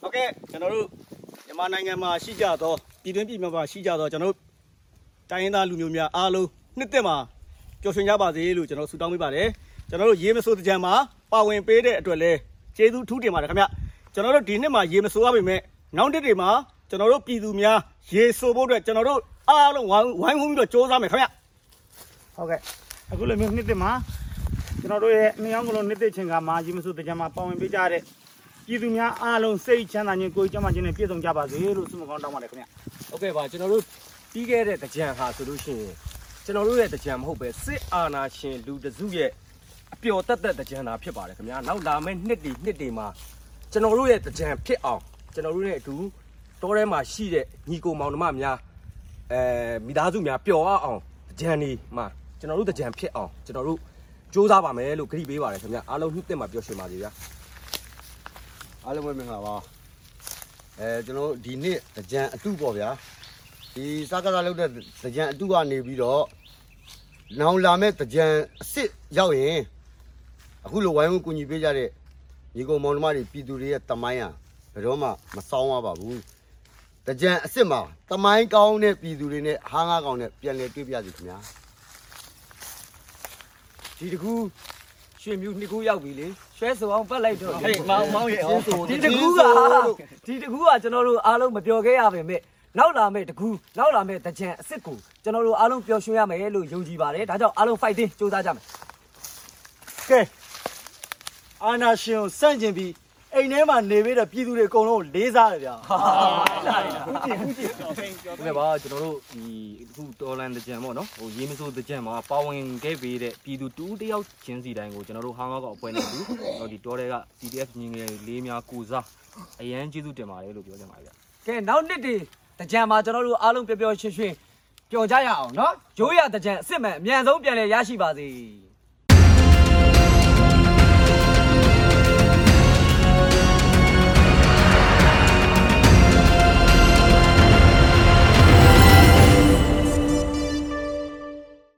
ဟုတ်ကဲ့ကျွန်တော်တို့မြန်မာနိုင်ငံမှာရှိကြသောပြည်တွင်းပြည်ပမှာရှိကြသောကျွန်တော်တို့တိုင်းရင်းသားလူမျိုးများအားလုံးနှစ်သက်မှာပျော်ရွှင်ကြပါစေလို့ကျွန်တော်ဆုတောင်းပေးပါတယ်ကျွန်တော်တို့ရေမစိုးတဲ့ကြံမှာပါဝင်ပေးတဲ့အတွက်လည်းကျေးဇူးထူးတင်ပါတယ်ခင်ဗျကျွန်တော်တို့ဒီနှစ်မှာရေမစိုးရပါမယ်နောက်တစ်တွေမှာကျွန်တော်တို့ပြည်သူများရေစိုးဖို့အတွက်ကျွန်တော်တို့အားလုံးဝိုင်းဝိုင်းဝန်းပြီးတော့စ조사မယ်ခင်ဗျဟုတ်ကဲ့ အခုလိုမျိုးနှစ်သက်မှာကျွန်တော်တို့ရဲ့အမြောင်းကလုံးနှစ်သက်ချင်းကမှာရေမစုတကြမ်းမှာပါဝင်ပေးကြတဲ့ပြည်သူများအားလုံးစိတ်ချမ်းသာခြင်းကိုယ်ကျန်းမာခြင်းနဲ့ပြည့်စုံကြပါစေလို့ဆုမကောင်းတောင်းပါတယ်ခင်ဗျဟုတ်ကဲ့ပါကျွန်တော်တို့ပြီးခဲ့တဲ့တကြံဟာဆိုလို့ရှိရင်ကျွန်တော်တို့ရဲ့တကြံမဟုတ်ပဲစစ်အာဏာရှင်လူတစုရဲ့အပျော်တက်တက်တကြံတာဖြစ်ပါတယ်ခင်ဗျာနောက်လာမယ့်နှစ်တွေနှစ်တွေမှာကျွန်တော်တို့ရဲ့တကြံဖြစ်အောင်ကျွန်တော်တို့ရဲ့အတူတောထဲမှာရှိတဲ့ညီကိုမောင်နှမများအဲမိသားစုများပျော်အောင်တကြံနေမှာ ကျွန်တော်တို့တကြံဖြစ်အောင်ကျွန်တော်တို့စူးစမ်းပါမယ်လို့ခရီးပေးပါတယ်ခင်ဗျာအားလုံးနှစ်သက်မှာပျော်ရွှင်ပါစေဗျာအားလုံးပဲမင်္ဂလာပါအဲကျွန်တော်တို့ဒီနေ့ကြံအတုပေါ့ဗျာဒီစကားစားလုပ်တဲ့ကြံအတုကနေပြီးတော့နောင်လာမဲ့ကြံအစ်စ်ရောက်ရင်အခုလိုဝိုင်းဝန်းကူညီပေးကြတဲ့ညီကောင်မောင်နှမတွေပြည်သူတွေရဲ့တမိုင်းဟာဘယ်တော့မှမဆောင်ရပါဘူးကြံအစ်စ်မှာတမိုင်းကောင်းတဲ့ပြည်သူတွေနဲ့ဟားငါးကောင်းနဲ့ပြန်လည်တွေ့ပြစီခင်ဗျာ ဒီတကူရွှေမြူနှစ်ခုရောက်ပြီလေရွှဲစုအောင်ပတ်လိုက်တော့ဟေးမောင်မောင်ရေဟောဒီတကူကဒီတကူကကျွန်တော်တို့အားလုံးမပြောခဲ့ရပါမယ်နောက်လာမယ့်တကူနောက်လာမယ့်တကြံအစ်စ်ကိုကျွန်တော်တို့အားလုံးပျော်ရွှင်ရမယ်လို့ယုံကြည်ပါတယ်ဒါကြောင့်အားလုံး fighting စူးစမ်းကြမယ်ကဲအာနာရှင်ကိုစန့်ကျင်ပြီး အိမ်ထဲမှာနေပြီးတော့ပြည်သူတွေအကုန်လုံးကိုလေးစားတယ်ဗျာဟာလာလာဟုတ်ကြည့်ဟုတ်ကြည့်ဒီမဲ့ပါကျွန်တော်တို့ဒီအခုတော်လန်တကြံပေါ့နော်ဟိုရေးမစိုးတကြံမှာပါဝင်ခဲ့ပေးတဲ့ပြည်သူတူးတယောက်ချင်းစီတိုင်းကိုကျွန်တော်တို့ဟာငါကောက်အဖွဲ့နဲ့တူတော့ဒီတော်တွေက PDF ညီငယ်လေးများကိုစားအရန်ကျေးဇူးတင်ပါတယ်လို့ပြောချင်ပါတယ်ဗျကဲနောက်နှစ်တည်းတကြံမှာကျွန်တော်တို့အားလုံးပျော်ပျော်ရွှင်ရွှင်ပျော်ကြရအောင်နော်ရိုးရတကြံအစ်စ်မဲ့အမြန်ဆုံးပြန်လည်ရရှိပါစေ